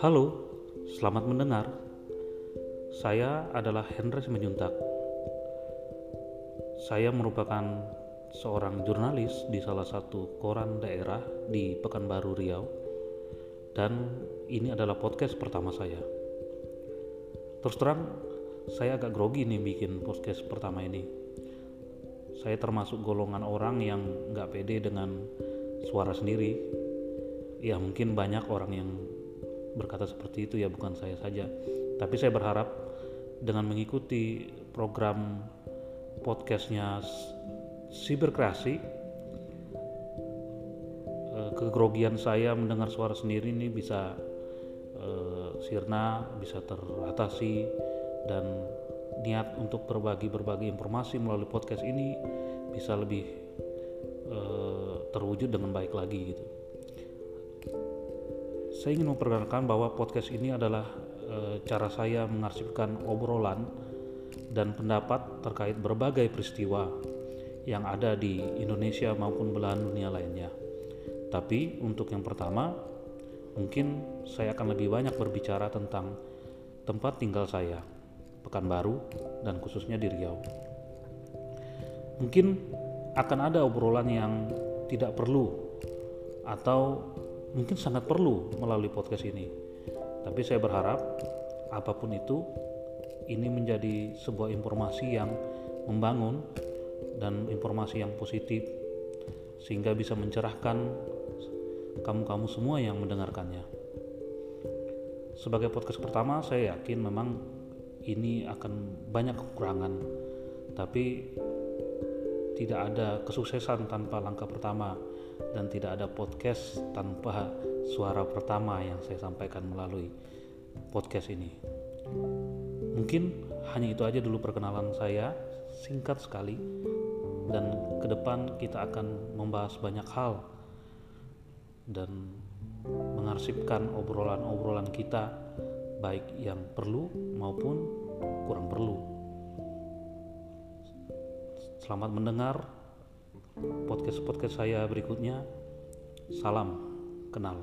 Halo, selamat mendengar. Saya adalah Hendra Simanjuntak. Saya merupakan seorang jurnalis di salah satu koran daerah di Pekanbaru Riau dan ini adalah podcast pertama saya. Terus terang, saya agak grogi nih bikin podcast pertama ini. Saya termasuk golongan orang yang nggak pede dengan suara sendiri. Ya mungkin banyak orang yang berkata seperti itu ya bukan saya saja tapi saya berharap dengan mengikuti program podcastnya Siberkreasi eh, kegrogian saya mendengar suara sendiri ini bisa uh, sirna bisa teratasi dan niat untuk berbagi berbagi informasi melalui podcast ini bisa lebih uh, terwujud dengan baik lagi gitu saya ingin memperkenalkan bahwa podcast ini adalah e, cara saya mengarsipkan obrolan dan pendapat terkait berbagai peristiwa yang ada di Indonesia maupun belahan dunia lainnya. Tapi untuk yang pertama, mungkin saya akan lebih banyak berbicara tentang tempat tinggal saya, Pekanbaru, dan khususnya di Riau. Mungkin akan ada obrolan yang tidak perlu atau mungkin sangat perlu melalui podcast ini. Tapi saya berharap apa pun itu ini menjadi sebuah informasi yang membangun dan informasi yang positif sehingga bisa mencerahkan kamu-kamu semua yang mendengarkannya. Sebagai podcast pertama, saya yakin memang ini akan banyak kekurangan, tapi tidak ada kesuksesan tanpa langkah pertama dan tidak ada podcast tanpa suara pertama yang saya sampaikan melalui podcast ini. Mungkin hanya itu aja dulu perkenalan saya, singkat sekali, dan ke depan kita akan membahas banyak hal dan mengarsipkan obrolan-obrolan kita, baik yang perlu maupun kurang perlu. Selamat mendengar podcast-podcast saya berikutnya. Salam kenal.